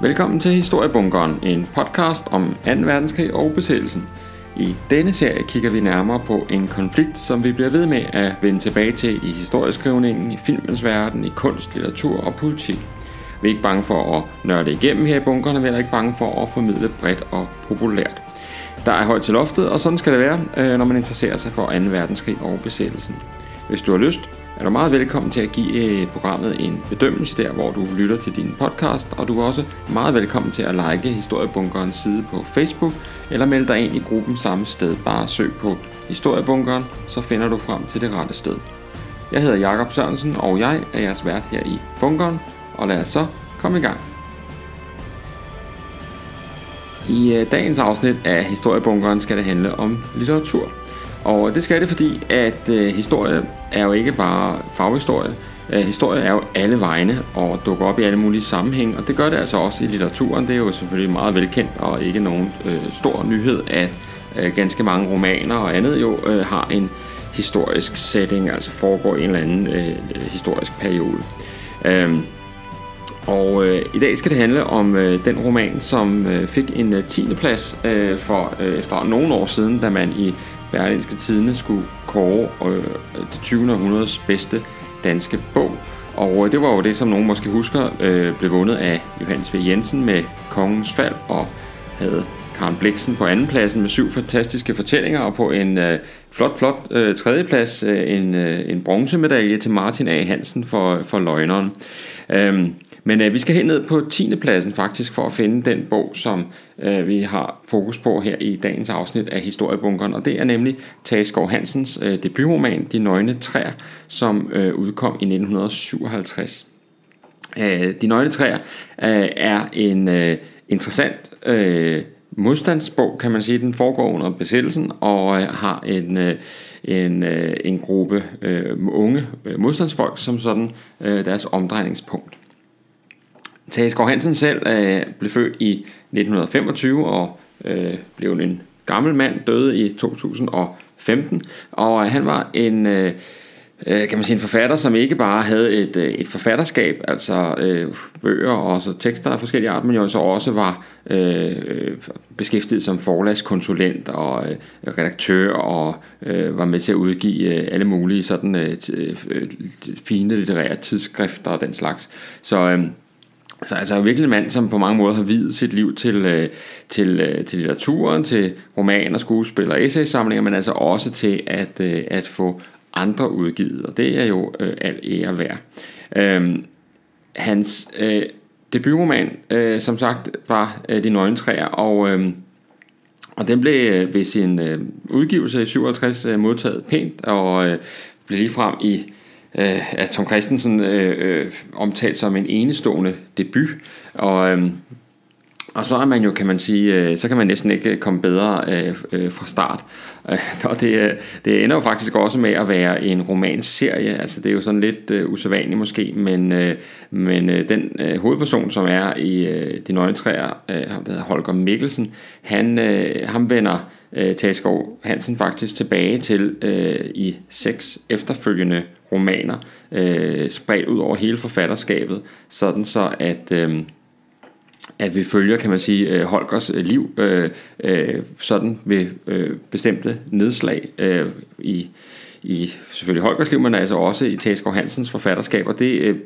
Velkommen til Historiebunkeren, en podcast om 2. verdenskrig og besættelsen. I denne serie kigger vi nærmere på en konflikt, som vi bliver ved med at vende tilbage til i historieskrivningen, i filmens verden, i kunst, litteratur og politik. Vi er ikke bange for at nørde igennem her i bunkerne, vi er ikke bange for at formidle bredt og populært. Der er højt til loftet, og sådan skal det være, øh, når man interesserer sig for 2. verdenskrig og besættelsen. Hvis du har lyst, er du meget velkommen til at give øh, programmet en bedømmelse der, hvor du lytter til din podcast, og du er også meget velkommen til at like Historiebunkerens side på Facebook, eller melde dig ind i gruppen samme sted. Bare søg på Historiebunkeren, så finder du frem til det rette sted. Jeg hedder Jakob Sørensen, og jeg er jeres vært her i bunkeren, og lad os så komme i gang. I øh, dagens afsnit af Historiebunkeren skal det handle om litteratur. Og det skal det, fordi at øh, historie er jo ikke bare faghistorie. Øh, historie er jo alle vegne og dukker op i alle mulige sammenhæng, og det gør det altså også i litteraturen. Det er jo selvfølgelig meget velkendt og ikke nogen øh, stor nyhed, at øh, ganske mange romaner og andet jo øh, har en historisk setting, altså foregår i en eller anden øh, øh historisk periode. Øhm, og øh, i dag skal det handle om øh, den roman, som øh, fik en øh, 10. plads øh, for øh, efter nogle år siden, da man i Berlinske Tidene skulle kåre øh, det 20. århundredes bedste danske bog. Og øh, det var jo det, som nogen måske husker, øh, blev vundet af Johannes V. Jensen med Kongens Fald, og havde Karen Bliksen på andenpladsen med syv fantastiske fortællinger, og på en øh, flot, flot øh, tredjeplads øh, en, øh, en bronzemedalje til Martin A. Hansen for, for løgneren. Øhm, men øh, vi skal hen ned på 10. pladsen faktisk for at finde den bog, som øh, vi har fokus på her i dagens afsnit af Historiebunkeren. Og det er nemlig Tage Skov Hansens øh, debutroman De Nøgne Træer, som øh, udkom i 1957. Øh, De Nøgne Træer øh, er en øh, interessant øh, modstandsbog, kan man sige. Den foregår under besættelsen og øh, har en, øh, en, øh, en gruppe øh, unge øh, modstandsfolk som sådan øh, deres omdrejningspunkt. Tage Skov Hansen selv øh, blev født i 1925 og øh, blev en gammel mand, døde i 2015. Og øh, han var en... Øh, øh, kan man sige, en forfatter, som ikke bare havde et, øh, et forfatterskab, altså øh, bøger og så tekster af forskellige art, men jo så også var øh, øh, beskæftiget som forlagskonsulent og øh, redaktør og øh, var med til at udgive øh, alle mulige sådan øh, øh, fine litterære tidsskrifter og den slags. Så øh, så altså virkelig en mand, som på mange måder har videt sit liv til, øh, til, øh, til litteraturen, til romaner, skuespil og essaysamlinger, men altså også til at, øh, at få andre udgivet, og det er jo øh, al ære værd. Øhm, hans øh, debutroman, øh, som sagt, var øh, De Nøgentræer, og, øh, og den blev øh, ved sin øh, udgivelse i 57 øh, modtaget pænt, og øh, blev ligefrem i øh, af Tom Christensen øh, øh, omtalt som en enestående debut. Og, øh, og så er man jo, kan man sige, øh, så kan man næsten ikke øh, komme bedre øh, øh fra start. Og det, det ender jo faktisk også med at være en romanserie. Altså det er jo sådan lidt øh, usædvanligt måske, men, øh, men den hovedperson, som er i De Nøgne Træer, øh, der hedder Holger Mikkelsen, han, ham vender øh, Taskov Hansen faktisk tilbage til øh, i seks efterfølgende romaner, øh, spredt ud over hele forfatterskabet, sådan så at... Øh, at vi følger, kan man sige, øh, Holgers øh, liv øh, øh, sådan ved øh, bestemte nedslag øh, i, i selvfølgelig Holgers liv, men altså også i Taskov Hansens forfatterskab, og det øh,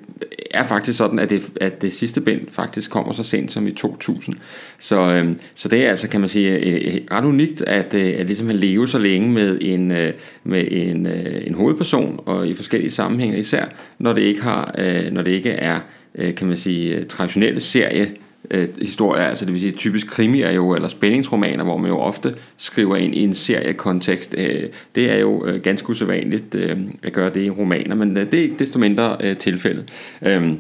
er faktisk sådan, at det, at det sidste bind faktisk kommer så sent som i 2000. Så, øh, så det er altså, kan man sige, øh, øh ret unikt, at, øh, at ligesom han lever så længe med en, øh, med en, øh, en hovedperson, og i forskellige sammenhænge, især når det ikke, har, øh, når det ikke er, øh, kan man sige, traditionelle serie øh, historier, altså det vil sige typisk krimier jo, eller spændingsromaner, hvor man jo ofte skriver ind i en seriekontekst. Øh, det er jo øh, ganske usædvanligt øh, at gøre det i romaner, men øh, det er ikke desto mindre øh, tilfældet. Øh,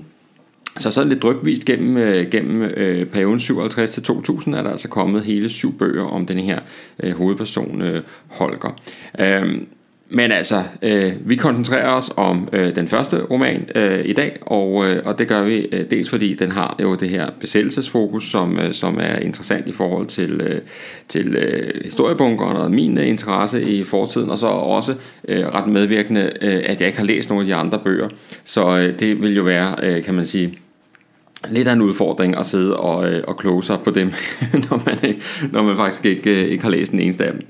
så sådan lidt drypvist gennem, øh, gennem øh, perioden 57 til 2000 er der altså kommet hele syv bøger om den her øh, hovedperson øh, Holger. Øh, men altså, øh, vi koncentrerer os om øh, den første roman øh, i dag, og, øh, og det gør vi øh, dels fordi den har jo det her besættelsesfokus, som, øh, som er interessant i forhold til, øh, til øh, historiebunkeren og min øh, interesse i fortiden, og så også øh, ret medvirkende, øh, at jeg ikke har læst nogle af de andre bøger. Så øh, det vil jo være, øh, kan man sige, lidt af en udfordring at sidde og, øh, og kloge sig på dem, når man, når man faktisk ikke, øh, ikke har læst den eneste af dem.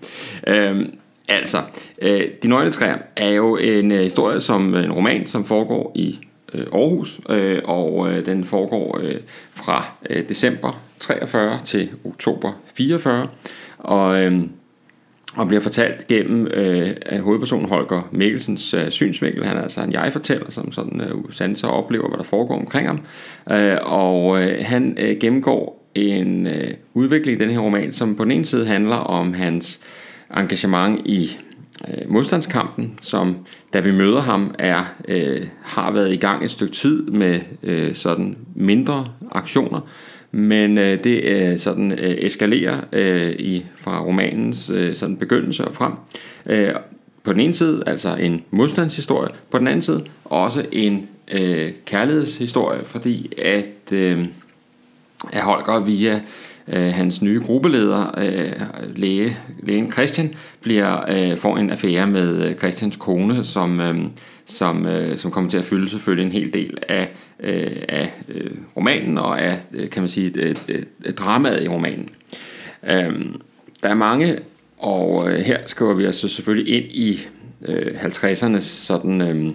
Øh, altså, øh, De Nøgletræer er jo en øh, historie, som øh, en roman, som foregår i øh, Aarhus, øh, og øh, den foregår øh, fra øh, december 43 til oktober 44, og... Øh, og bliver fortalt gennem øh, hovedpersonen Holger Mikkelsens øh, synsvinkel. Han er altså en jeg-fortæller, som sådan øh, sanser og oplever, hvad der foregår omkring ham. Øh, og øh, han øh, gennemgår en øh, udvikling i den her roman, som på den ene side handler om hans engagement i øh, modstandskampen, som da vi møder ham er øh, har været i gang et stykke tid med øh, sådan mindre aktioner, men øh, det øh, sådan øh, eskalerer øh, i fra romanens øh, sådan begyndelse og frem. Øh, på den ene side altså en modstandshistorie, på den anden side også en øh, kærlighedshistorie, fordi at, øh, at Holger via øh, hans nye gruppeleder, øh, læge, lægen Christian, bliver, øh, får en affære med øh, Christians kone, som, øh, som, øh, som kommer til at fylde selvfølgelig en hel del af, øh, af øh, romanen og af, øh, kan man sige, øh, øh, dramaet i romanen. Øh, der er mange, og øh, her skriver vi altså selvfølgelig ind i øh, 50'ernes sådan... Øh,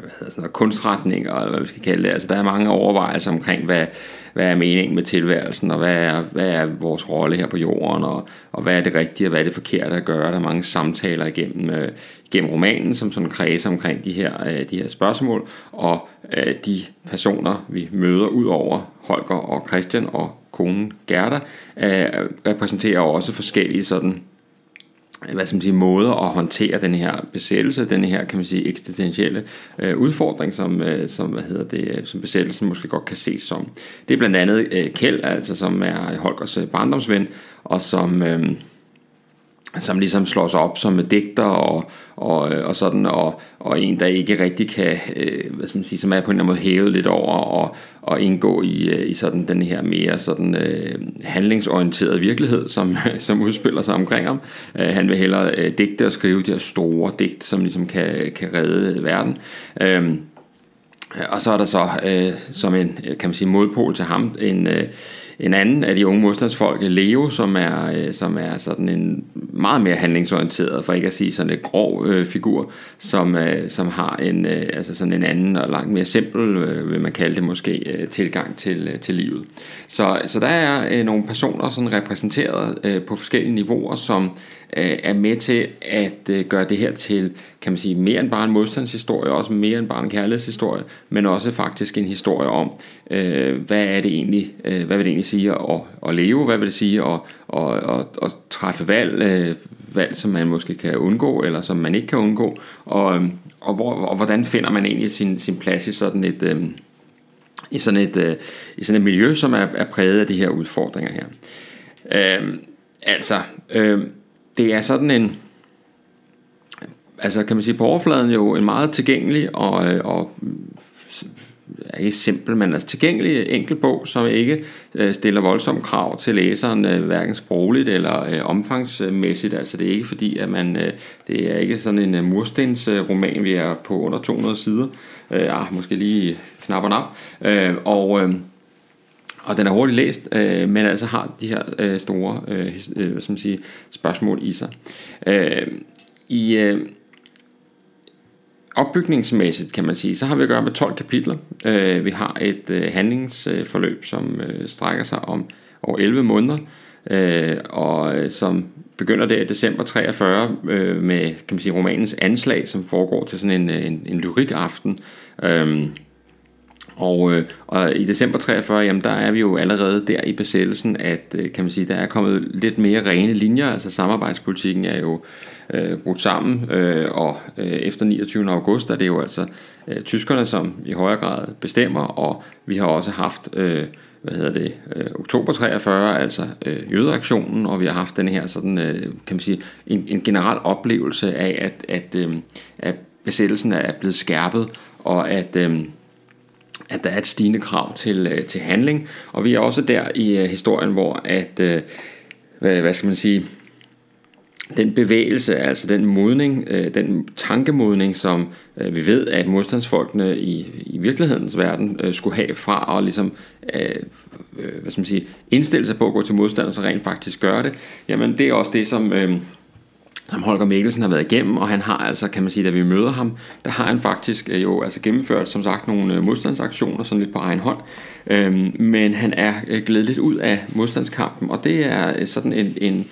hvad hedder sådan noget, kunstretninger, eller hvad vi skal kalde det. Altså, der er mange overvejelser omkring, hvad, hvad er meningen med tilværelsen, og hvad er, hvad er vores rolle her på jorden, og, og hvad er det rigtige, og hvad er det forkerte at gøre. Der er mange samtaler igennem, øh, igennem romanen, som sådan kredser omkring de her, øh, de her spørgsmål, og øh, de personer, vi møder ud over Holger og Christian og konen Gerda, øh, repræsenterer også forskellige sådan hvad skal man sige, måder at håndtere den her besættelse, den her, kan man sige, eksistentielle øh, udfordring, som, øh, som, hvad hedder det, øh, som besættelsen måske godt kan ses som. Det er blandt andet øh, Kjeld, altså, som er Holgers øh, barndomsven, og som, øh, som ligesom slår sig op som digter og, og, øh, og sådan, og, og en, der ikke rigtig kan, øh, hvad skal man sige, som er på en eller anden måde hævet lidt over og, og indgå i, øh, i sådan den her mere sådan øh, handlingsorienterede virkelighed, som, som udspiller sig omkring ham. Øh, han vil hellere øh, digte og skrive de her store digt, som ligesom kan, kan redde verden. Øh, og så er der så øh, som en kan man sige modpol til ham en øh, en anden af de unge modstandsfolk, Leo, som er, øh, som er sådan en meget mere handlingsorienteret, for ikke at sige sådan en grov øh, figur, som, øh, som har en, øh, altså sådan en anden og langt mere simpel, øh, vil man kalde det måske, øh, tilgang til, øh, til livet. Så, så der er øh, nogle personer sådan repræsenteret øh, på forskellige niveauer, som Øh, er med til at øh, gøre det her til, kan man sige, mere end bare en modstandshistorie, også mere end bare en kærlighedshistorie, men også faktisk en historie om, øh, hvad er det egentlig, øh, hvad vil det egentlig sige at, at leve, hvad vil det sige at, at, at, at træffe valg, øh, valg, som man måske kan undgå, eller som man ikke kan undgå, og, øhm, og, hvor, og hvordan finder man egentlig sin, sin plads i sådan et, øh, i sådan et, øh, i sådan et miljø, som er, er præget af de her udfordringer her. Øh, altså, øh, det er sådan en, altså kan man sige på overfladen jo en meget tilgængelig og, øh, og er ikke simpel, men altså tilgængelig enkel bog, som ikke øh, stiller voldsomme krav til læseren, øh, hverken sprogligt eller øh, omfangsmæssigt. Altså det er ikke fordi, at man, øh, det er ikke sådan en uh, murstensroman, vi er på under 200 sider. Øh, ah, måske lige knap og nap. Øh, og øh, og den er hurtigt læst, øh, men altså har de her øh, store øh, øh, hvad skal man sige, spørgsmål i sig. Øh, I øh, opbygningsmæssigt kan man sige, så har vi at gøre med 12 kapitler. Øh, vi har et øh, handlingsforløb, som øh, strækker sig om over 11 måneder, øh, og øh, som begynder der i december 43 øh, med kan man sige, romanens anslag, som foregår til sådan en, øh, en, en lyrikaften. Øh, og, øh, og i december 43, jamen der er vi jo allerede der i besættelsen, at øh, kan man sige, der er kommet lidt mere rene linjer, altså samarbejdspolitikken er jo øh, brudt sammen, øh, og øh, efter 29. august er det jo altså øh, tyskerne, som i højere grad bestemmer, og vi har også haft, øh, hvad hedder det, øh, oktober 43, altså øh, jødeaktionen, og vi har haft den her sådan, øh, kan man sige, en, en generel oplevelse af, at, at, øh, at besættelsen er blevet skærpet, og at øh, at der er et stigende krav til, øh, til handling, og vi er også der i øh, historien, hvor at, øh, hvad skal man sige, den bevægelse, altså den modning, den tankemodning, som vi ved, at modstandsfolkene i, i virkelighedens verden skulle have fra at ligesom, hvad skal man sige, indstille sig på at gå til modstand, og så rent faktisk gøre det, jamen det er også det, som... Som Holger Mikkelsen har været igennem, og han har altså, kan man sige, da vi møder ham, der har han faktisk øh, jo altså gennemført, som sagt, nogle øh, modstandsaktioner, sådan lidt på egen hånd, øhm, men han er glædeligt glædet lidt ud af modstandskampen, og det er sådan en, en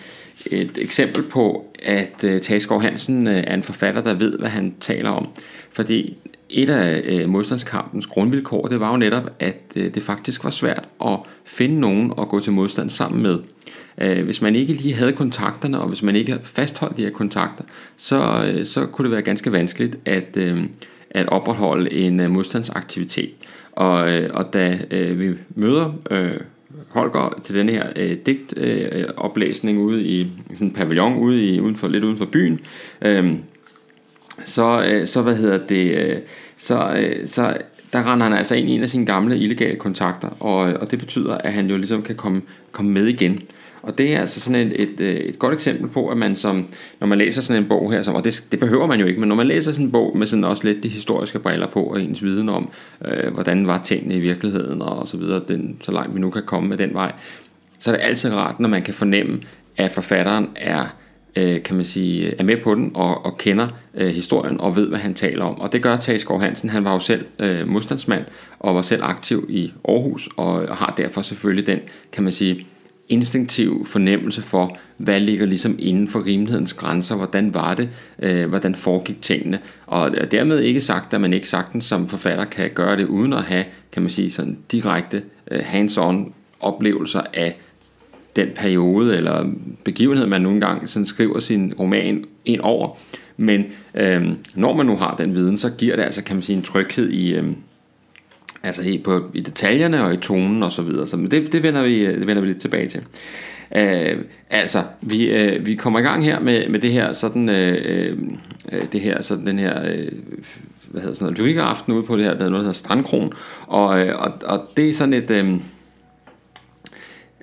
et eksempel på, at uh, Tage Hansen uh, er en forfatter, der ved, hvad han taler om. Fordi et af uh, modstandskampens grundvilkår, det var jo netop, at uh, det faktisk var svært at finde nogen at gå til modstand sammen med. Øh, hvis man ikke lige havde kontakterne, og hvis man ikke fastholdt de her kontakter, så, øh, så kunne det være ganske vanskeligt at, uh, at opretholde en øh, modstandsaktivitet. Og, og da vi møder uh, Holger til den her øh, digtoplæsning øh, ude i sådan en pavillon ude i, uden for, lidt uden for byen, øh, så, øh, så hvad hedder det, øh, så, øh, så der render han altså ind i en af sine gamle illegale kontakter, og, og det betyder, at han jo ligesom kan komme, komme med igen. Og det er altså sådan et, et, øh, et godt eksempel på, at man som, når man læser sådan en bog her, som, og det, det behøver man jo ikke, men når man læser sådan en bog med sådan også lidt de historiske briller på, og ens viden om, øh, hvordan var tingene i virkeligheden, og så videre, den, så langt vi nu kan komme med den vej, så er det altid rart, når man kan fornemme, at forfatteren er, øh, kan man sige, er med på den, og, og kender øh, historien, og ved, hvad han taler om. Og det gør Tage Skov Hansen, han var jo selv øh, modstandsmand, og var selv aktiv i Aarhus, og har derfor selvfølgelig den, kan man sige, instinktiv fornemmelse for, hvad ligger ligesom inden for rimelighedens grænser, hvordan var det, øh, hvordan foregik tingene, og øh, dermed ikke sagt, at man ikke sagtens som forfatter kan gøre det uden at have, kan man sige, sådan direkte øh, hands-on oplevelser af den periode eller begivenhed, man nogle gange sådan skriver sin roman ind over. Men øh, når man nu har den viden, så giver det altså, kan man sige, en tryghed i, øh, Altså i, på, i detaljerne og i tonen og så videre. Så det, det, vender vi, det vender vi lidt tilbage til. Uh, altså, vi, uh, vi kommer i gang her med, med det her sådan, uh, uh, det her, sådan den her, uh, hvad hedder sådan noget, lyrikaften ude på det her, der er noget, der hedder Strandkron, og, uh, og, og det er sådan et, uh,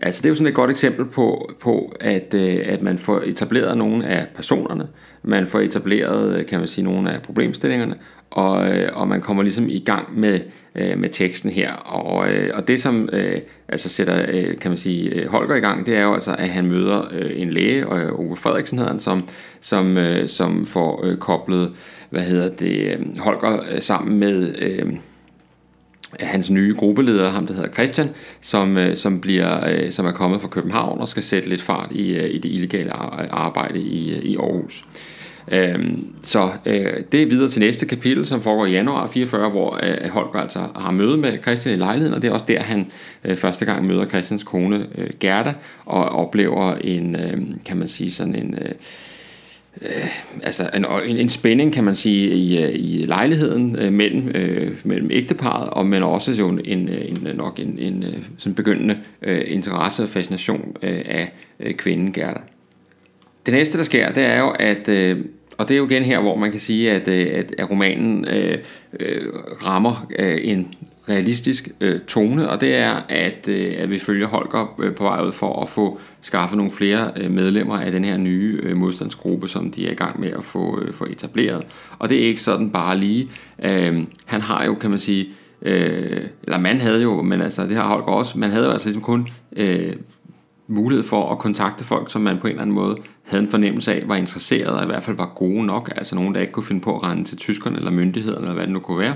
altså det er jo sådan et godt eksempel på, på at, øh, at man får etableret nogle af personerne, man får etableret, øh, kan man sige, nogle af problemstillingerne, og, øh, og man kommer ligesom i gang med, med teksten her. Og, og det som altså sætter, kan man sige, Holger i gang, det er jo altså, at han møder en læge, og Ove Frederiksen hedder han, som, som, som får koblet, hvad hedder det, Holger sammen med... Hans nye gruppeleder, ham der hedder Christian, som, øh, som, bliver, øh, som er kommet fra København og skal sætte lidt fart i, øh, i det illegale arbejde i, i Aarhus. Øhm, så øh, det er videre til næste kapitel, som foregår i januar 44, hvor øh, Holger altså har møde med Christian i lejligheden, og det er også der, han øh, første gang møder Christians kone øh, Gerda, og oplever en, øh, kan man sige, sådan en... Øh, øh, altså en, en, en spænding, kan man sige, i, øh, i lejligheden øh, mellem, øh, mellem ægteparet, og men også jo en, en, nok en, en øh, sådan begyndende øh, interesse og fascination øh, af øh, kvinden Gerda. Det næste, der sker, det er jo, at øh, og det er jo igen her, hvor man kan sige, at, øh, at, at romanen øh, øh, rammer øh, en realistisk øh, tone, og det er, at, øh, at vi følger Holger øh, på vej ud for at få skaffet nogle flere øh, medlemmer af den her nye øh, modstandsgruppe, som de er i gang med at få, øh, få etableret. Og det er ikke sådan bare lige. Øh, han har jo, kan man sige, øh, eller man havde jo, men altså det har Holger også, man havde jo altså ligesom kun øh, mulighed for at kontakte folk, som man på en eller anden måde havde en fornemmelse af, var interesseret og i hvert fald var gode nok, altså nogen, der ikke kunne finde på at rende til tyskerne eller myndighederne, eller hvad det nu kunne være.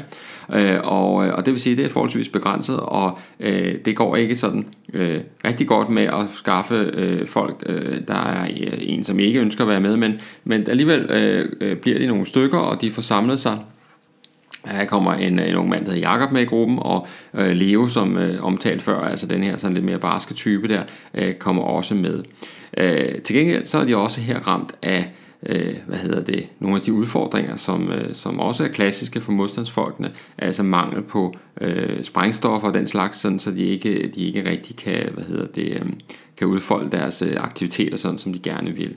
Øh, og, øh, og det vil sige, at det er forholdsvis begrænset, og øh, det går ikke sådan øh, rigtig godt med at skaffe øh, folk, øh, der er øh, en, som ikke ønsker at være med, men, men alligevel øh, øh bliver de nogle stykker, og de får samlet sig her kommer en, en ung mand, der hedder Jakob med i gruppen, og øh, Leo, som øh, omtalt før, altså den her sådan lidt mere barske type der, øh, kommer også med. Øh, til gengæld så er de også her ramt af øh, hvad hedder det, nogle af de udfordringer, som, øh, som også er klassiske for modstandsfolkene, altså mangel på øh, sprængstoffer og den slags, sådan, så de ikke, de ikke rigtig kan, hvad hedder det, øh, kan udfolde deres øh, aktiviteter, sådan som de gerne vil.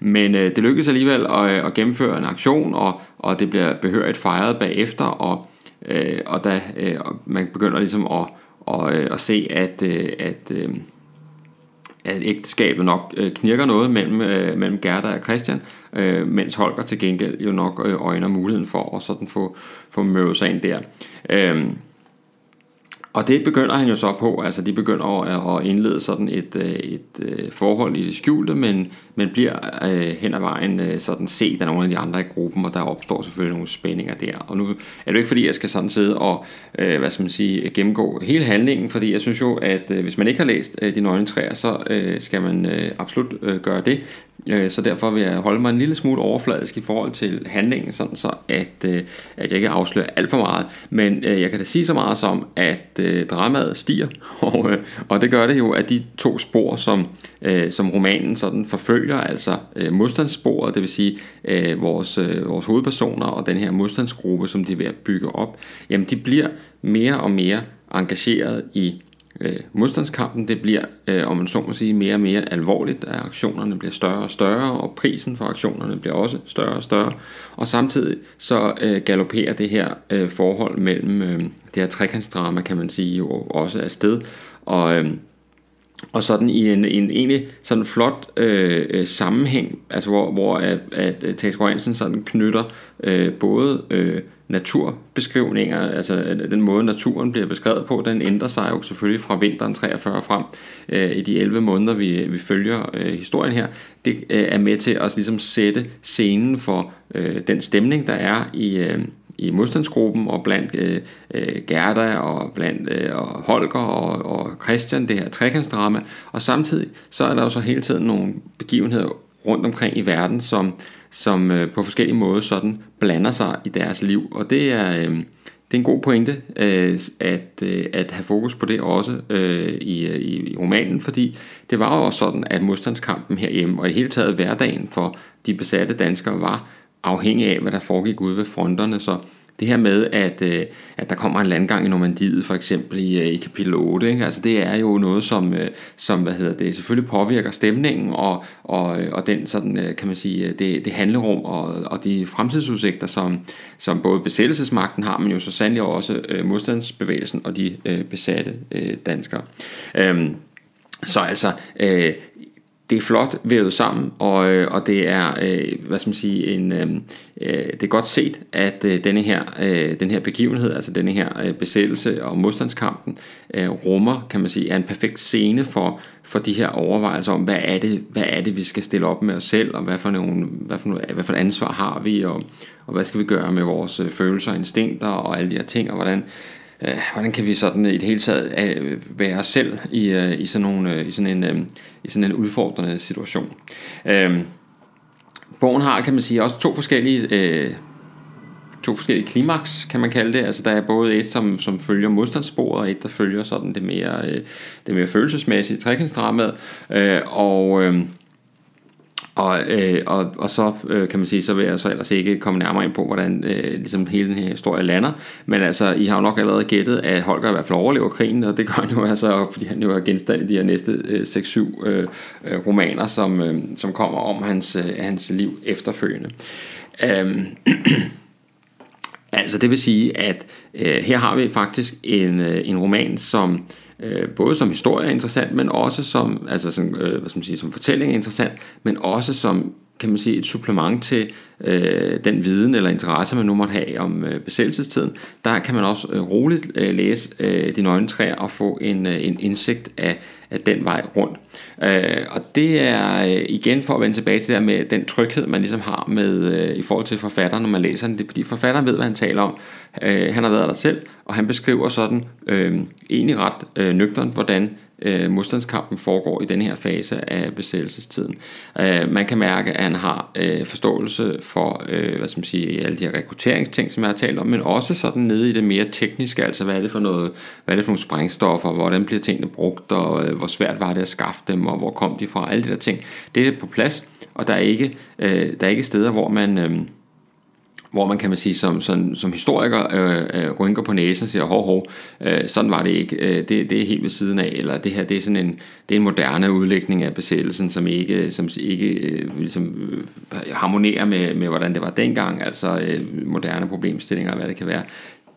Men øh, det lykkedes alligevel at, øh, at gennemføre en aktion, og, og det bliver behørigt fejret bagefter, og, øh, og da øh, man begynder ligesom at, og, øh, at se, at, øh, at, øh, at ægteskabet nok øh, knirker noget mellem, øh, mellem Gerda og Christian, øh, mens Holger til gengæld jo nok øh, øjner muligheden for at sådan få, få mødet sig ind der. Øh, og det begynder han jo så på, altså de begynder at, indlede sådan et, øh, et, et forhold i det skjulte, men, men bliver øh, hen ad vejen øh, sådan set af nogle af de andre i gruppen, og der opstår selvfølgelig nogle spændinger der. Og nu er det ikke fordi, jeg skal sådan sidde og, øh, hvad skal man sige, gennemgå hele handlingen, fordi jeg synes jo, at øh, hvis man ikke har læst øh, De Nøgne Træer, så øh, skal man øh, absolut øh, gøre det. Øh, så derfor vil jeg holde mig en lille smule overfladisk i forhold til handlingen, sådan så at, øh, at jeg ikke afslører alt for meget. Men øh, jeg kan da sige så meget som, at øh, dramaet stiger, og, og det gør det jo, at de to spor, som, som romanen sådan forfølger, altså modstandssporet, det vil sige vores, vores hovedpersoner og den her modstandsgruppe, som de er ved at bygge op, jamen de bliver mere og mere engageret i øh, modstandskampen det bliver, øh, om man så må sige, mere og mere alvorligt, at aktionerne bliver større og større, og prisen for aktionerne bliver også større og større. Og samtidig så øh, galopperer det her øh, forhold mellem øh, det her trekantsdrama, kan man sige, jo også afsted. Og, øh, og sådan i en, en egentlig sådan flot øh, øh sammenhæng, altså hvor, hvor at, at, at Tage sådan knytter øh, både øh, naturbeskrivninger, altså øh, den måde naturen bliver beskrevet på, den ændrer sig jo selvfølgelig fra vinteren 43 frem øh, i de 11 måneder, vi, vi følger øh, historien her. Det øh, er med til at ligesom sætte scenen for øh, den stemning, der er i, øh, i modstandsgruppen og blandt øh, øh, Gerda og blandt øh, og Holger og, og Christian, det her trekantsdrama. Og samtidig så er der jo så hele tiden nogle begivenheder rundt omkring i verden, som som øh, på forskellige måder sådan blander sig i deres liv. Og det er, øh, det er en god pointe øh, at, øh, at have fokus på det også øh, i, øh, i, i romanen, fordi det var jo også sådan, at modstandskampen herhjemme, og i hele taget hverdagen for de besatte danskere, var afhængig af, hvad der foregik ude ved fronterne. Så det her med, at, øh, at der kommer en landgang i Normandiet, for eksempel i, øh, i kapitel 8, ikke? Altså, det er jo noget, som, øh, som hvad hedder det, selvfølgelig påvirker stemningen, og, og, øh, og den sådan, øh, kan man sige, øh, det, det handlerum og, og de fremtidsudsigter, som, som både besættelsesmagten har, men jo så sandelig også øh, modstandsbevægelsen og de øh, besatte øh, danskere. Øhm, så altså, øh, det er flot vævet sammen, og, øh, og det er, øh, hvad skal man sige, en, øh, øh, det er godt set, at øh, denne her, øh, den her begivenhed, altså denne her øh, besættelse og modstandskampen, øh, rummer, kan man sige, er en perfekt scene for, for de her overvejelser om, hvad er, det, hvad er det, vi skal stille op med os selv, og hvad for, nogle, hvad for, nogle, hvad for et ansvar har vi, og, og hvad skal vi gøre med vores øh, følelser og instinkter, og alle de her ting, og hvordan, øh, hvordan kan vi sådan i det hele taget øh, være os selv i, øh, i, sådan nogle, øh, i, sådan en, øh, i sådan en udfordrende situation. Øh, bogen har, kan man sige, også to forskellige... Øh, to forskellige klimaks, kan man kalde det. Altså der er både et, som, som følger modstandssporet, og et, der følger sådan det mere, øh, det mere følelsesmæssige trekantsdramaet. Øh, og, øh, og, øh, og, og så øh, kan man sige, så vil jeg så ellers ikke komme nærmere ind på, hvordan øh, ligesom hele den her historie lander. Men altså, I har jo nok allerede gættet, at Holger i hvert fald overlever krigen, og det gør han jo altså, fordi han jo er genstand i de her næste øh, 6-7 øh, øh, romaner, som, øh, som kommer om hans, øh, hans liv efterfølgende. Øh, altså, det vil sige, at øh, her har vi faktisk en, øh, en roman, som øh, Øh, både som historie er interessant, men også som, altså som, øh, hvad skal man sige, som fortælling er interessant, men også som kan man sige, et supplement til øh, den viden eller interesse, man nu måtte have om øh, besættelsestiden. Der kan man også øh, roligt øh, læse øh, de nøgne træer og få en, øh, en indsigt af, af den vej rundt. Øh, og det er øh, igen for at vende tilbage til det der med den tryghed, man ligesom har med øh, i forhold til forfatteren, når man læser den. Det er fordi forfatteren ved, hvad han taler om. Øh, han har været der selv, og han beskriver sådan øh, egentlig ret øh, nøgteren, hvordan øh, modstandskampen foregår i den her fase af besættelsestiden. Øh, man kan mærke, at han har øh, forståelse for øh, hvad skal man sige, alle de her rekrutteringsting, som jeg har talt om, men også sådan nede i det mere tekniske, altså hvad er det for noget, hvad er det for nogle sprængstoffer, hvordan bliver tingene brugt, og øh, hvor svært var det at skaffe dem, og hvor kom de fra, alle de der ting. Det er på plads, og der er ikke, øh, der er ikke steder, hvor man... Øh, hvor man kan man sige som, som, som historiker øh, øh, rynker på næsen og siger, hov, hov, øh, sådan var det ikke, øh, det, det er helt ved siden af, eller det her det er sådan en, det er en moderne udlægning af besættelsen, som ikke, som ikke øh, ligesom, øh, harmonerer med, med, hvordan det var dengang, altså øh, moderne problemstillinger, hvad det kan være.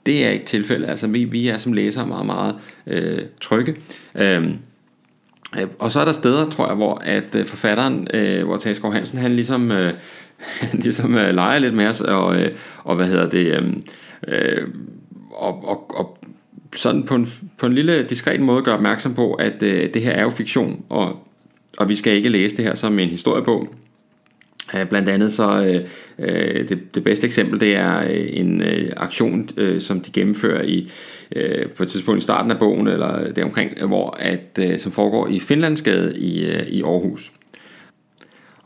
Det er ikke tilfældet, altså vi, vi er som læsere meget, meget øh, trygge. Øhm, øh, og så er der steder, tror jeg, hvor at øh, forfatteren, øh, hvor Tage Skov Hansen, han ligesom, øh, ligesom øh, leger lidt med os, og, øh, og hvad hedder det, øh, øh, og, og, og sådan på en, på en lille diskret måde gør opmærksom på, at øh, det her er jo fiktion, og, og vi skal ikke læse det her som en historiebog. Øh, blandt andet så øh, øh, det, det bedste eksempel det er øh, en øh, aktion øh, som de gennemfører i øh, på et tidspunkt i starten af bogen eller deromkring hvor at øh, som foregår i Finlandsgade i øh, i Aarhus.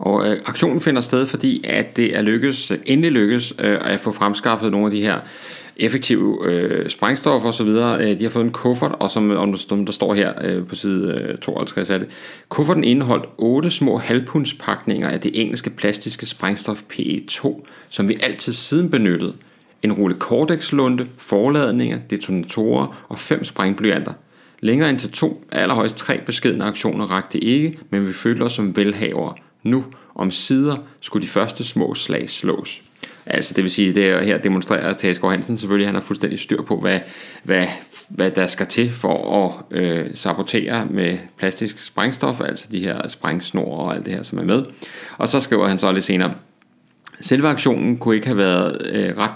Og øh, aktionen finder sted fordi at det er lykkes endelig lykkes øh, at få fremskaffet nogle af de her effektive øh, sprængstoffer osv. Øh, de har fået en kuffert, og som, om der står her øh, på side øh, 52 af det, kufferten indeholdt otte små halvpundspakninger af det engelske plastiske sprængstof PE2, som vi altid siden benyttede. En rulle Cortex-lunde, forladninger, detonatorer og fem sprængblyanter. Længere end til to, allerhøjst tre beskedne aktioner rakte ikke, men vi følte os som velhavere. Nu, om sider, skulle de første små slag slås. Altså det vil sige, det her demonstrerer Tagesgaard Hansen selvfølgelig, han har fuldstændig styr på, hvad, hvad, hvad der skal til for at øh, sabotere med plastisk sprængstof, altså de her sprængsnor og alt det her, som er med. Og så skriver han så lidt senere, selve aktionen kunne ikke have været øh, ret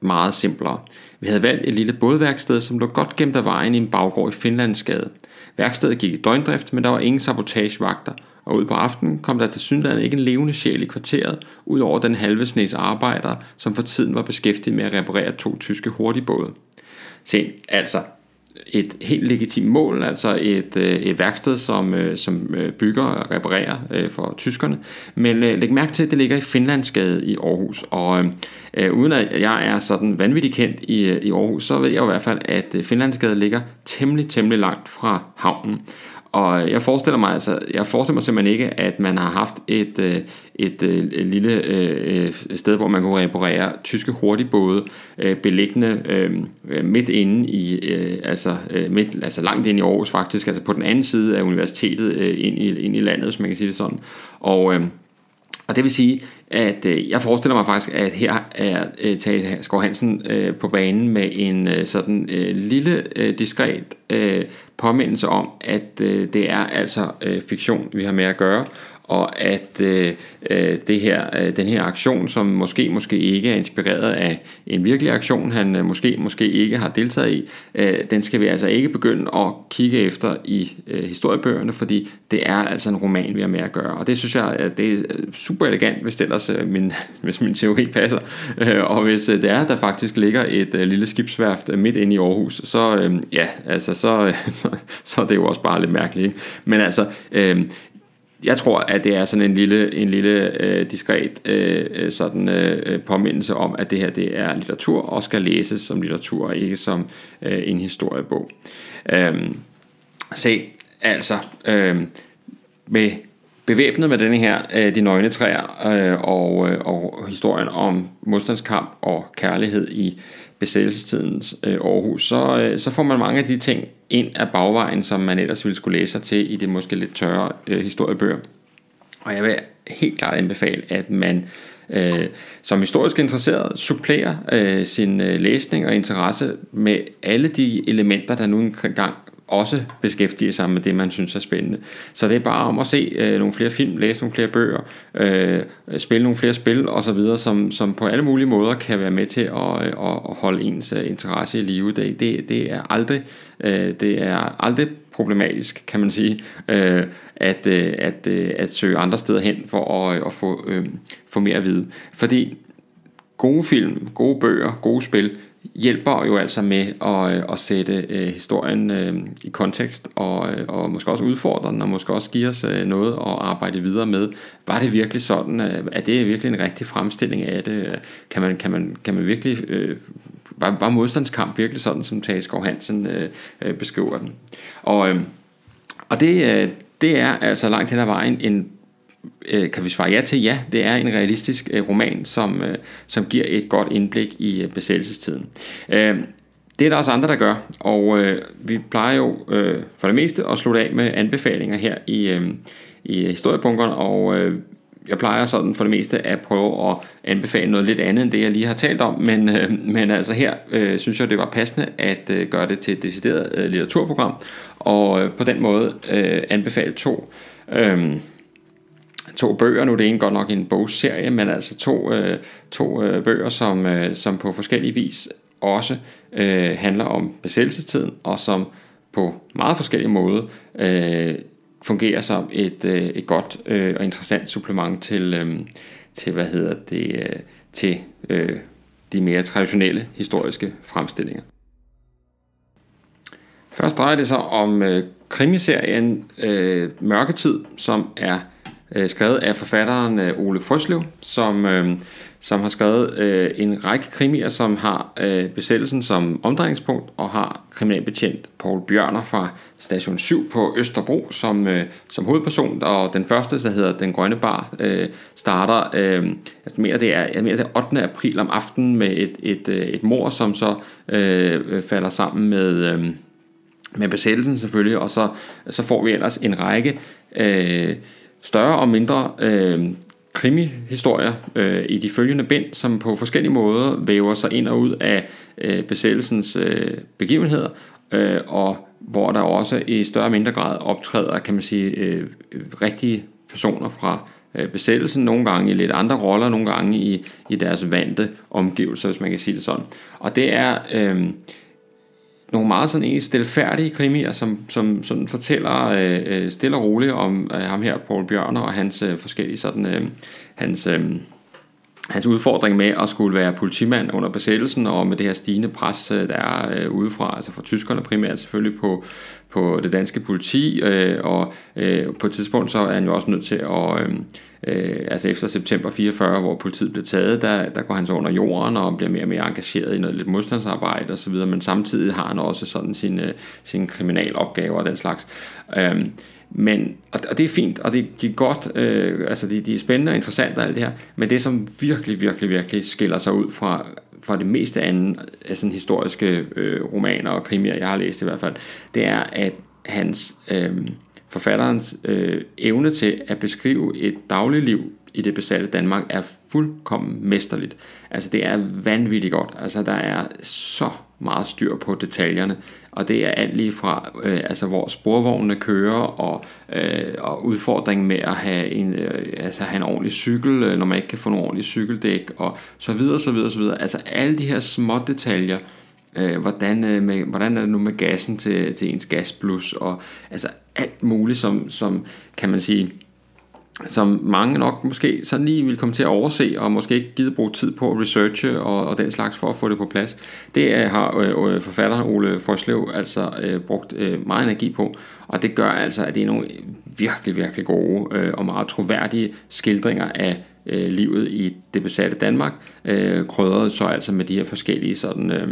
meget simplere. Vi havde valgt et lille bådværksted, som lå godt gemt af vejen i en baggård i Finlandsgade. Værkstedet gik i døgndrift, men der var ingen sabotagevagter, og ud på aftenen kom der til synligheden ikke en levende sjæl i kvarteret, ud over den halve snes arbejdere, som for tiden var beskæftiget med at reparere to tyske hurtigbåde. Se, altså, et helt legitimt mål, altså et, øh, et værksted, som, øh, som øh, bygger og reparerer for tyskerne. Men læg mærke til, at det ligger i Finlandsgade i Aarhus, og øh, uden at jeg er sådan vanvittigt kendt i, i Aarhus, så ved jeg i hvert fald, at Finlandsgade ligger temmelig, temmelig langt fra havnen. Og jeg forestiller mig altså, jeg forestiller mig simpelthen ikke, at man har haft et, øh, et, et, et lille et sted, hvor man kunne reparere tyske hurtigbåde beliggende midt inde i, altså, midt, altså langt ind i Aarhus faktisk, altså på den anden side af universitetet ind, i, ind i landet, hvis man kan sige det sådan. Og, og det vil sige, at øh, jeg forestiller mig faktisk, at her er øh, Tage Skov Hansen øh, på banen med en øh, sådan øh, lille, øh, diskret øh, påmindelse om, at øh, det er altså øh, fiktion, vi har med at gøre, og at øh, øh, det her, øh, den her aktion, som måske måske ikke er inspireret af en virkelig aktion, han øh, måske måske ikke har deltaget i, øh, den skal vi altså ikke begynde at kigge efter i øh, historiebøgerne, fordi det er altså en roman, vi har med at gøre. Og det synes jeg, at det er øh, super elegant, hvis, ellers, øh, min, hvis min teori passer. Øh, og hvis øh, det er, der faktisk ligger et øh, lille skibsværft øh, midt inde i Aarhus, så øh, ja, altså så, så, så er det jo også bare lidt mærkeligt. Ikke? Men altså, øh, jeg tror, at det er sådan en lille, en lille øh, diskret øh, øh, sådan, øh, påmindelse om, at det her det er litteratur og skal læses som litteratur og ikke som øh, en historiebog. Øh, se, altså, øh, med bevæbnet med denne her, øh, De nøgne træer øh, og, øh, og historien om modstandskamp og kærlighed i besættelsestidens øh, Aarhus, så, øh, så får man mange af de ting ind af bagvejen, som man ellers ville skulle læse sig til i det måske lidt tørre øh, historiebøger. Og jeg vil helt klart anbefale, at man øh, som historisk interesseret supplerer øh, sin øh, læsning og interesse med alle de elementer, der nu engang også beskæftiger sig med det, man synes er spændende. Så det er bare om at se øh, nogle flere film, læse nogle flere bøger, øh, spille nogle flere spil osv., som, som på alle mulige måder kan være med til at, øh, at, at holde ens øh, interesse i live. Det, det, det er aldrig øh, det er aldrig problematisk, kan man sige, øh, at, øh, at, øh, at søge andre steder hen for at, øh, at få, øh, få mere at vide. Fordi gode film, gode bøger, gode spil, hjælper jo altså med at, øh, at sætte øh, historien øh, i kontekst og, øh, og måske også udfordre den og måske også give os øh, noget at arbejde videre med. Var det virkelig sådan? Øh, er det virkelig en rigtig fremstilling af det? Kan man, kan man, kan man virkelig... Øh, var, var modstandskamp virkelig sådan, som Tage Skov Hansen øh, øh, beskriver den? Og, øh, og det, øh, det er altså langt hen ad vejen en øh, kan vi svare ja til? Ja, det er en realistisk øh, roman, som, øh, som giver et godt indblik i øh, besættelsestiden. Øh, det er der også andre, der gør, og øh, vi plejer jo øh, for det meste at slutte af med anbefalinger her i, øh, i historiebunkeren, og øh, jeg plejer sådan for det meste at prøve at anbefale noget lidt andet end det, jeg lige har talt om, men, øh, men altså her øh, synes jeg, det var passende at øh, gøre det til et decideret øh, litteraturprogram, og øh, på den måde øh, anbefale to øh, to bøger. Nu er det ene godt nok en bogserie, men altså to, øh, to øh, bøger, som, øh, som på forskellige vis også øh, handler om besættelsestiden, og som på meget forskellige måder øh, fungerer som et, øh, et godt øh, og interessant supplement til, øh, til hvad hedder det, øh, til øh, de mere traditionelle historiske fremstillinger. Først drejer det sig om øh, krimiserien øh, Mørketid, som er øh, skrevet af forfatteren øh, Ole Frøslev, som, øh, som har skrevet øh, en række krimier, som har øh, besættelsen som omdrejningspunkt, og har kriminalbetjent Paul Bjørner fra Station 7 på Østerbro som, øh, som hovedperson, og den første, der hedder Den Grønne Bar, øh, starter, øh, jeg, mener, det er, jeg mener, det er 8. april om aftenen med et, et, øh, et mor, som så øh, falder sammen med... Øh, med besættelsen selvfølgelig, og så, så får vi ellers en række øh, større og mindre øh, krimihistorier øh, i de følgende bind, som på forskellige måder væver sig ind og ud af øh, besættelsens øh, begivenheder, øh, og hvor der også i større og mindre grad optræder, kan man sige, øh, rigtige personer fra øh, besættelsen, nogle gange i lidt andre roller, nogle gange i, i deres vante omgivelser, hvis man kan sige det sådan. Og det er... Øh, nogle meget sådan egentlig stilfærdige krimier, som, som sådan fortæller øh, øh, stille og roligt om øh, ham her, Paul Bjørner, og hans øh, forskellige sådan, øh, hans, øh, hans udfordring med at skulle være politimand under besættelsen, og med det her stigende pres, øh, der er øh, udefra, altså fra tyskerne primært selvfølgelig på, på det danske politi, øh, og øh, på et tidspunkt så er han jo også nødt til at, øh, øh, altså efter september 44, hvor politiet blev taget, der, der går han så under jorden og bliver mere og mere engageret i noget lidt modstandsarbejde osv., men samtidig har han også sådan sine, øh, sine kriminalopgaver og den slags. Øh, men, og, og det er fint, og det, de er godt, øh, altså de, de er spændende og interessante og alt det her, men det som virkelig, virkelig, virkelig skiller sig ud fra, fra det meste andet af sådan historiske øh, romaner og krimier, jeg har læst i hvert fald, det er, at hans øh, forfatterens øh, evne til at beskrive et dagligliv i det besatte Danmark er fuldkommen mesterligt. Altså det er vanvittigt godt. Altså der er så meget styr på detaljerne, og det er alt lige fra, øh, altså hvor sporvognene kører, og, øh, og udfordringen med at have en, øh, altså have en ordentlig cykel, øh, når man ikke kan få en ordentlig cykeldæk, og så videre, så videre, så videre. Altså alle de her små detaljer, øh, hvordan, øh, med, hvordan er det nu med gassen til, til ens gasblus, og altså alt muligt, som, som kan man sige, som mange nok måske sådan lige vil komme til at overse, og måske ikke gide bruge tid på at researche og, og den slags for at få det på plads. Det er, har øh, øh, forfatteren Ole Forslev altså øh, brugt øh, meget energi på, og det gør altså, at det er nogle virkelig, virkelig gode øh, og meget troværdige skildringer af øh, livet i det besatte Danmark, øh, krydret så altså med de her forskellige sådan øh,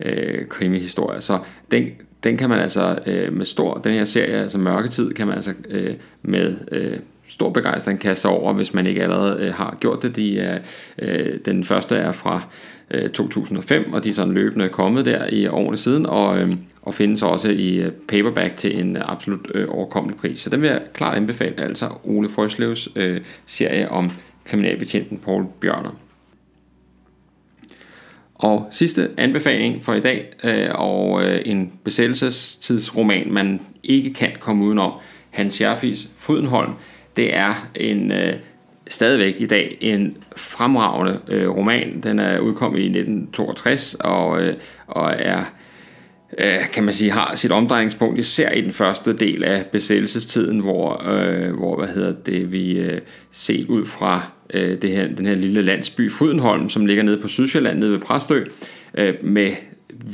øh, krimihistorier. Så den, den kan man altså øh, med stor, den her serie, altså Mørketid, kan man altså øh, med øh, stor begejstring kaste sig over, hvis man ikke allerede øh, har gjort det. De er, øh, den første er fra øh, 2005, og de er sådan løbende kommet der i årene siden, og, øh, og findes også i øh, paperback til en øh, absolut øh, overkommelig pris. Så den vil jeg klart anbefale, altså Ole Frøslevs øh, serie om kriminalbetjenten Paul Bjørner. Og sidste anbefaling for i dag, øh, og øh, en besættelsestidsroman, man ikke kan komme udenom, Hans Scherfis Frydenholm, det er en øh, stadigvæk i dag en fremragende øh, roman. Den er udkommet i 1962 og, øh, og er øh, kan man sige, har sit omdrejningspunkt især i den første del af besættelsestiden, hvor, øh, hvor hvad hedder det, vi øh, set ud fra øh, det her, den her lille landsby Frydenholm, som ligger nede på Sydsjælland, nede ved Præstø, øh, med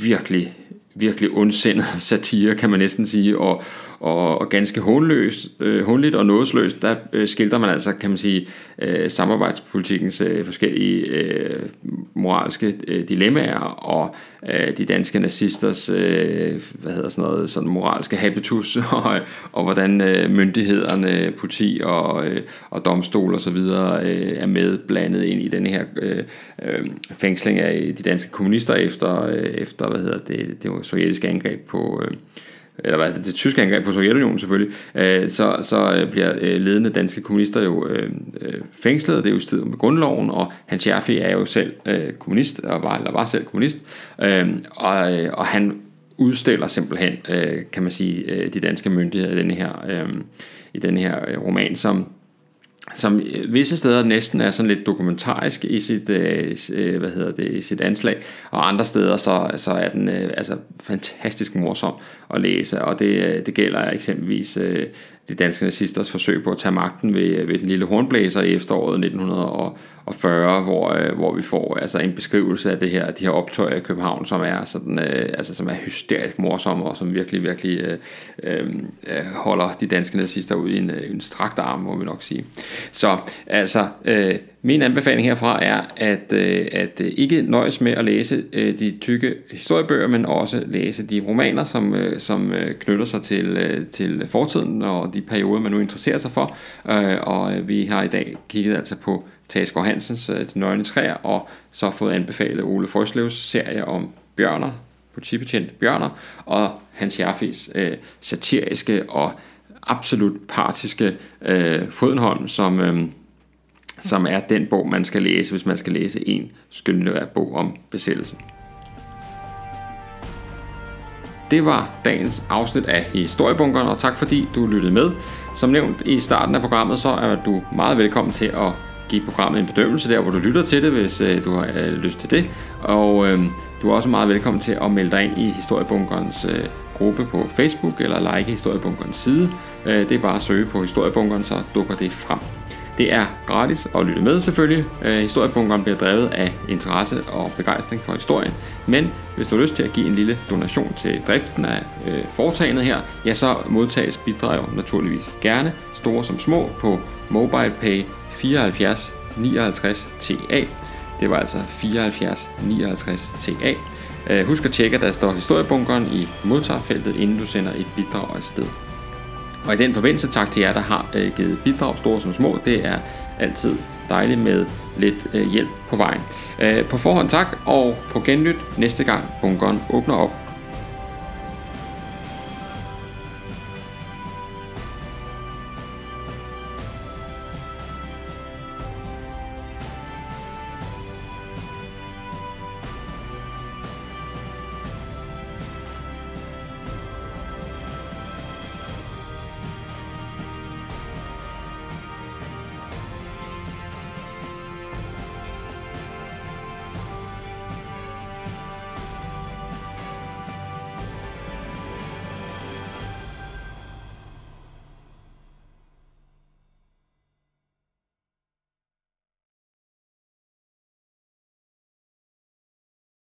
virkelig, virkelig ondsindet satire, kan man næsten sige, og, og, og ganske håndløst, øh, håndligt og nådesløst, der øh, skildrer man altså, kan man sige, øh, samarbejdspolitikkens øh, forskellige øh, moralske øh, dilemmaer og øh, de danske nazisters øh, hvad hedder sådan noget, sådan moralske habitus og, og hvordan øh, myndighederne, politi og, øh, og domstol og så videre øh, er med blandet ind i den her øh, øh, fængsling af de danske kommunister efter, øh, efter hvad hedder det, det sovjetiske angreb på øh, eller hvad, det tyske angreb på Sovjetunionen selvfølgelig, øh, så, så øh, bliver øh, ledende danske kommunister jo øh, øh, fængslet, det er jo i strid med grundloven, og Hans Scherfi er jo selv øh, kommunist, og var, eller var selv kommunist, øh, og, øh, og han udstiller simpelthen, øh, kan man sige, øh, de danske myndigheder i denne her, øh, i denne her øh, roman, som som øh, visse steder næsten er sådan lidt dokumentarisk i sit, øh, øh, hvad hedder det, i sit anslag, og andre steder så, så er den øh, altså fantastisk morsom at læse, og det, øh, det gælder eksempelvis øh, de danske nazisters forsøg på at tage magten ved, øh, ved den lille hornblæser i efteråret 1940, hvor, øh, hvor vi får altså en beskrivelse af det her, de her optøjer i København, som er, sådan, øh, altså, som er hysterisk morsomme, og som virkelig, virkelig øh, øh, øh holder de danske nazister ud i en, en strakt arm, må vi nok sige. Så altså, øh, min anbefaling herfra er, at, øh, at øh, ikke nøjes med at læse øh, de tykke historiebøger, men også læse de romaner, som, som knytter sig til, til fortiden og de perioder, man nu interesserer sig for. Og vi har i dag kigget altså på Tasker Hansens De Nøgne Træer, og så fået anbefalet Ole Forslevs serie om bjørner, politibetjent bjørner, og Hans Jaffis øh, satiriske og absolut partiske øh, fodenhånd, som... Øh, som er den bog, man skal læse, hvis man skal læse en skønlitterær bog om besættelsen. Det var dagens afsnit af Historiebunkeren, og tak fordi du lyttede med. Som nævnt i starten af programmet, så er du meget velkommen til at give programmet en bedømmelse der, hvor du lytter til det, hvis øh, du har øh, lyst til det. Og øh, du er også meget velkommen til at melde dig ind i Historiebunkerens øh, gruppe på Facebook eller like Historiebunkerens side. Øh, det er bare at søge på Historiebunkeren, så dukker det frem. Det er gratis at lytte med selvfølgelig. Øh, historiebunkeren bliver drevet af interesse og begejstring for historien. Men hvis du har lyst til at give en lille donation til driften af øh, foretagendet her, ja så modtages bidrag naturligvis gerne, store som små, på MobilePay 74 59 TA. Det var altså 74 59 TA. Husk at tjekke, at der står historiebunkeren i modtagerfeltet, inden du sender et bidrag afsted. Og i den forbindelse tak til jer, der har øh, givet bidrag, store som små. Det er altid dejligt med lidt øh, hjælp på vejen. Øh, på forhånd tak, og på genlyt næste gang bunkeren åbner op